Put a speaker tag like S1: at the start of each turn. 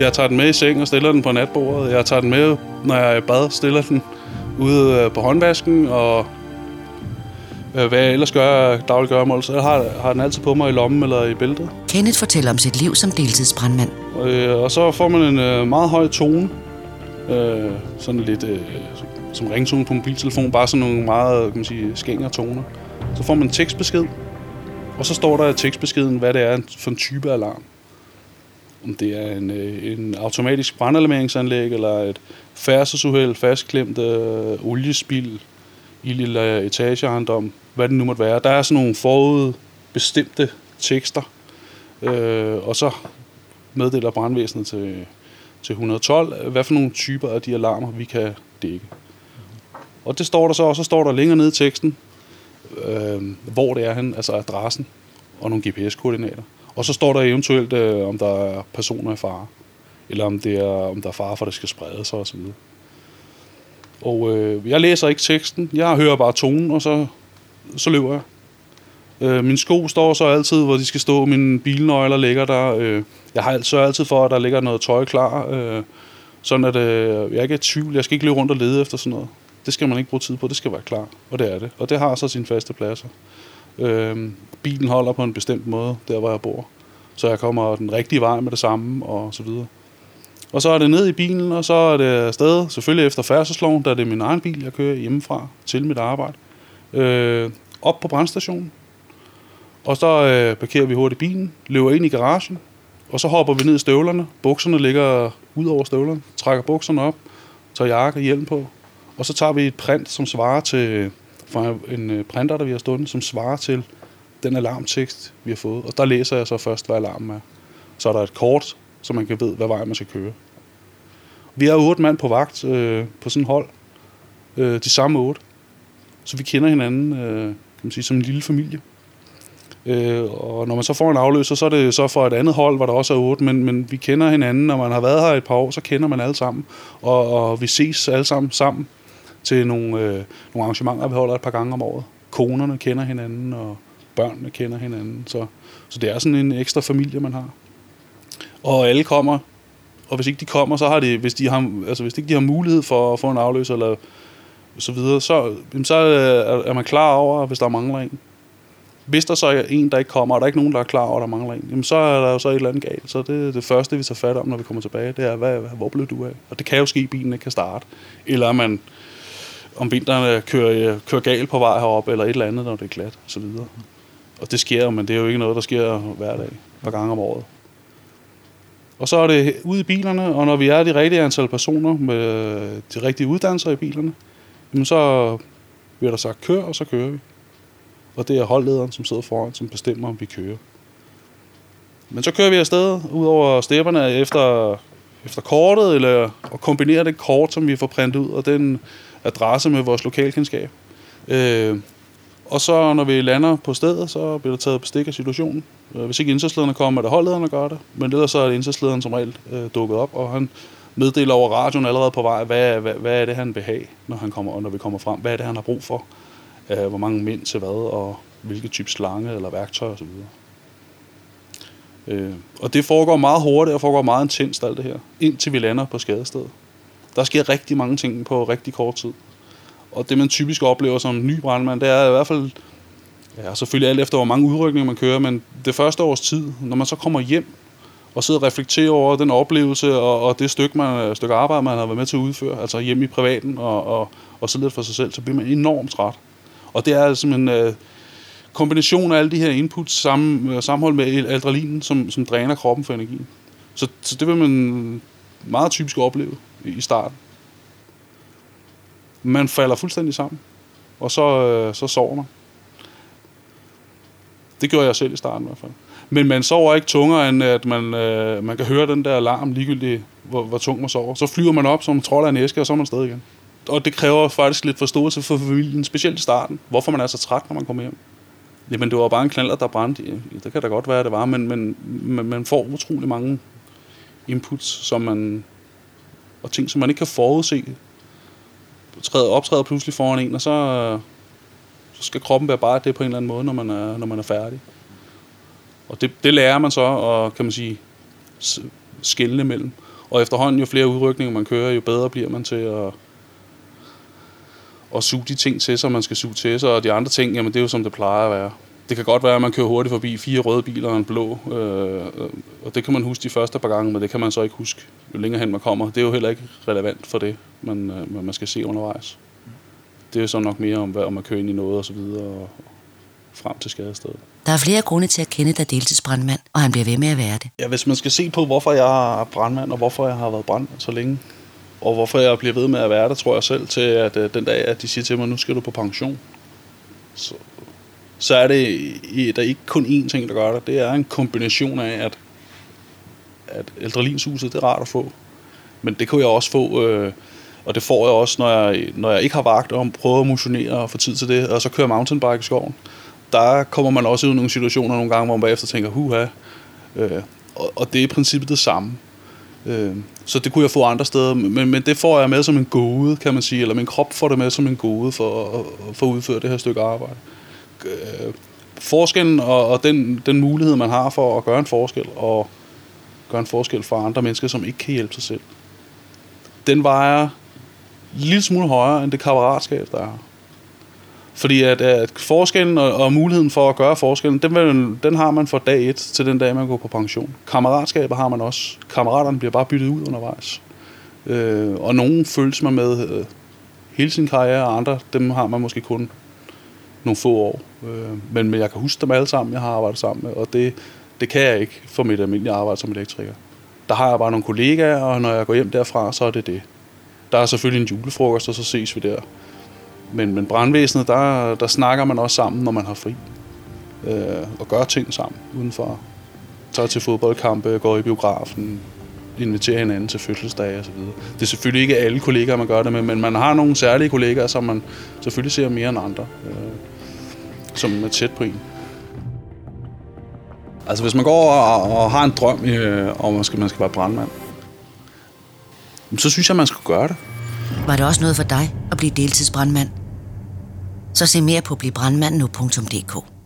S1: Jeg tager den med i seng og stiller den på natbordet. Jeg tager den med, når jeg er i bad, stiller den ude øh, på håndvasken, og øh, hvad jeg ellers gør dagligt gøremål, så har, har den altid på mig i lommen eller i bæltet.
S2: Kenneth fortæller om sit liv som deltidsbrandmand.
S1: Øh, og så får man en øh, meget høj tone. Øh, sådan lidt øh, som ringtone på mobiltelefon. Bare sådan nogle meget kan man sige, skænger toner. Så får man en tekstbesked. Og så står der i tekstbeskeden, hvad det er for en type alarm. Om det er en, øh, en automatisk brandalarmeringsanlæg, eller et færdselsuheld, fastklemt øh, oliespild, ild eller etageejendom, hvad det nu måtte være. Der er sådan nogle forudbestemte tekster, øh, og så meddeler brandvæsenet til, til 112, hvad for nogle typer af de alarmer, vi kan dække. Og det står der så, og så står der længere nede i teksten, øh, hvor det er han, altså adressen og nogle GPS-koordinater. Og så står der eventuelt, øh, om der er personer i fare, eller om, det er, om der er fare for, at det skal sprede sig osv. Og øh, jeg læser ikke teksten, jeg hører bare tonen, og så, så løber jeg. Øh, min sko står så altid, hvor de skal stå. Mine bilnøgler ligger der. Øh, jeg har så altid for, at der ligger noget tøj klar. Øh, sådan at øh, jeg ikke er i tvivl. Jeg skal ikke løbe rundt og lede efter sådan noget. Det skal man ikke bruge tid på. Det skal være klar. Og det er det. Og det har så sine faste pladser. Øh, bilen holder på en bestemt måde, der hvor jeg bor. Så jeg kommer den rigtige vej med det samme, og så videre. Og så er det ned i bilen, og så er det afsted, selvfølgelig efter færdselsloven, der er det min egen bil, jeg kører hjemmefra til mit arbejde. Øh, op på brandstationen, og så øh, parkerer vi hurtigt bilen, løber ind i garagen, og så hopper vi ned i støvlerne. Bukserne ligger ud over støvlerne, trækker bukserne op, tager jakke og hjelm på, og så tager vi et print, som svarer til, fra en øh, printer, der vi har stående, som svarer til den alarmtekst, vi har fået. Og der læser jeg så først, hvad alarmen er. Så er der et kort, så man kan vide, hvad vej man skal køre. Vi er otte mand på vagt øh, på sådan et hold. Øh, de samme otte. Så vi kender hinanden øh, kan man sige, som en lille familie. Øh, og når man så får en afløser, så er det så for et andet hold, hvor der også er otte, men, men vi kender hinanden, når man har været her et par år, så kender man alle sammen. Og, og vi ses alle sammen sammen til nogle, øh, nogle arrangementer, vi holder et par gange om året. Konerne kender hinanden, og børnene kender hinanden. Så, så det er sådan en ekstra familie, man har. Og alle kommer, og hvis ikke de kommer, så har de, hvis de har, altså hvis ikke de har mulighed for at få en afløser, eller så videre, så, så er man klar over, hvis der mangler en. Hvis der så er en, der ikke kommer, og der er ikke nogen, der er klar over, at der mangler en, jamen så er der jo så et eller andet galt. Så det det første, vi tager fat om, når vi kommer tilbage, det er, hvad, hvor blev du af? Og det kan jo ske, at bilen ikke kan starte. Eller man om vinteren øh, kører, øh, kører galt på vej herop eller et eller andet, når det er glat, og så videre. Og det sker men det er jo ikke noget, der sker hver dag, et par gange om året. Og så er det ude i bilerne, og når vi er de rigtige antal personer med de rigtige uddannelser i bilerne, jamen så bliver der sagt kør, og så kører vi. Og det er holdlederen, som sidder foran, som bestemmer, om vi kører. Men så kører vi afsted ud over stepperne efter, efter kortet, eller og kombinere det kort, som vi får printet ud, og den adresse med vores lokalkendskab. Øh, og så når vi lander på stedet, så bliver der taget bestik af situationen. Øh, hvis ikke indsatslederne kommer, er det holdlederne, der gør det. Men ellers så er det indsatslederen som regel øh, dukket op, og han meddeler over radioen allerede på vej, hvad, hvad, hvad er det, han vil have, når, han kommer, og når vi kommer frem. Hvad er det, han har brug for? Øh, hvor mange mænd til hvad, og hvilke type slange eller værktøj osv. Øh, og det foregår meget hurtigt og foregår meget intenst alt det her, indtil vi lander på skadestedet. Der sker rigtig mange ting på rigtig kort tid. Og det man typisk oplever som ny brandmand, det er i hvert fald, ja selvfølgelig alt efter hvor mange udrykninger man kører, men det første års tid, når man så kommer hjem og sidder og reflekterer over den oplevelse og, og det stykke, man, stykke arbejde, man har været med til at udføre, altså hjemme i privaten og, og, og så lidt for sig selv, så bliver man enormt træt. Og det er simpelthen en kombination af alle de her inputs sammen, øh, sammenhold med adrenalin, som, som dræner kroppen for energi. Så, så det vil man meget typisk opleve i starten. Man falder fuldstændig sammen, og så, øh, så sover man. Det gjorde jeg selv i starten i hvert fald. Men man sover ikke tungere, end at man, øh, man kan høre den der alarm ligegyldigt, hvor, hvor tung man sover. Så flyver man op som trold af en æske, og så er man stadig igen. Og det kræver faktisk lidt forståelse for familien, specielt i starten. Hvorfor man er så træt, når man kommer hjem. Jamen, det var bare en knaller, der brændte. Det kan da godt være, det var, men, men, man, man får utrolig mange inputs, som man, og ting, som man ikke kan forudse, træder, optræder pludselig foran en, og så, så skal kroppen bare det på en eller anden måde, når man er, når man er færdig. Og det, det lærer man så, og kan man sige, skille mellem. Og efterhånden, jo flere udrykninger man kører, jo bedre bliver man til at, at suge de ting til sig, man skal suge til sig, og de andre ting, jamen det er jo som det plejer at være. Det kan godt være, at man kører hurtigt forbi fire røde biler og en blå, øh, og det kan man huske de første par gange, men det kan man så ikke huske, jo længere hen man kommer. Det er jo heller ikke relevant for det, man, øh, man skal se undervejs. Det er jo så nok mere om, hvad om man kører ind i noget og så videre, og frem til skadestedet.
S2: Der er flere grunde til at kende dig deltidsbrandmand, og han bliver ved med at være det.
S1: Ja, hvis man skal se på, hvorfor jeg er brandmand, og hvorfor jeg har været brandmand så længe, og hvorfor jeg bliver ved med at være der, tror jeg selv til, at øh, den dag, at de siger til mig, nu skal du på pension, så, så er det der er ikke kun én ting, der gør det. Det er en kombination af, at, at ældrelinshuset, det er rart at få. Men det kunne jeg også få, øh, og det får jeg også, når jeg, når jeg ikke har vagt og prøver at motionere og få tid til det, og så kører mountainbike i skoven. Der kommer man også ud i nogle situationer nogle gange, hvor man bagefter tænker, huha, øh, og, og det er i princippet det samme. Øh, så det kunne jeg få andre steder, men, men det får jeg med som en gode, kan man sige, eller min krop får det med som en gode for for at udføre det her stykke arbejde. Øh, forskellen og, og den, den mulighed, man har for at gøre en forskel, og gøre en forskel for andre mennesker, som ikke kan hjælpe sig selv, den vejer en lille smule højere end det kammeratskab, der er. Fordi at, at forskellen og, og muligheden for at gøre forskellen, den, vil, den har man fra dag 1 til den dag, man går på pension. Kammeratskaber har man også. Kammeraterne bliver bare byttet ud undervejs. Øh, og nogen føles man med øh, hele sin karriere, og andre, dem har man måske kun nogle få år. Øh, men, men jeg kan huske dem alle sammen, jeg har arbejdet sammen med, og det, det kan jeg ikke for mit almindelige arbejde som elektriker. Der har jeg bare nogle kollegaer, og når jeg går hjem derfra, så er det det. Der er selvfølgelig en julefrokost, og så ses vi der. Men, men brandvæsenet, der, der snakker man også sammen, når man har fri. Øh, og gør ting sammen udenfor. Tager til fodboldkampe, går i biografen, inviterer hinanden til fødselsdage osv. Det er selvfølgelig ikke alle kollegaer, man gør det med, men man har nogle særlige kollegaer, som man selvfølgelig ser mere end andre, øh, som er tæt på en. Altså hvis man går og, og har en drøm øh, om, at man skal være brandmand, så synes jeg, man skal gøre det.
S2: Var det også noget for dig at blive deltidsbrandmand? Så se mere på blivbrandmand nu.dk.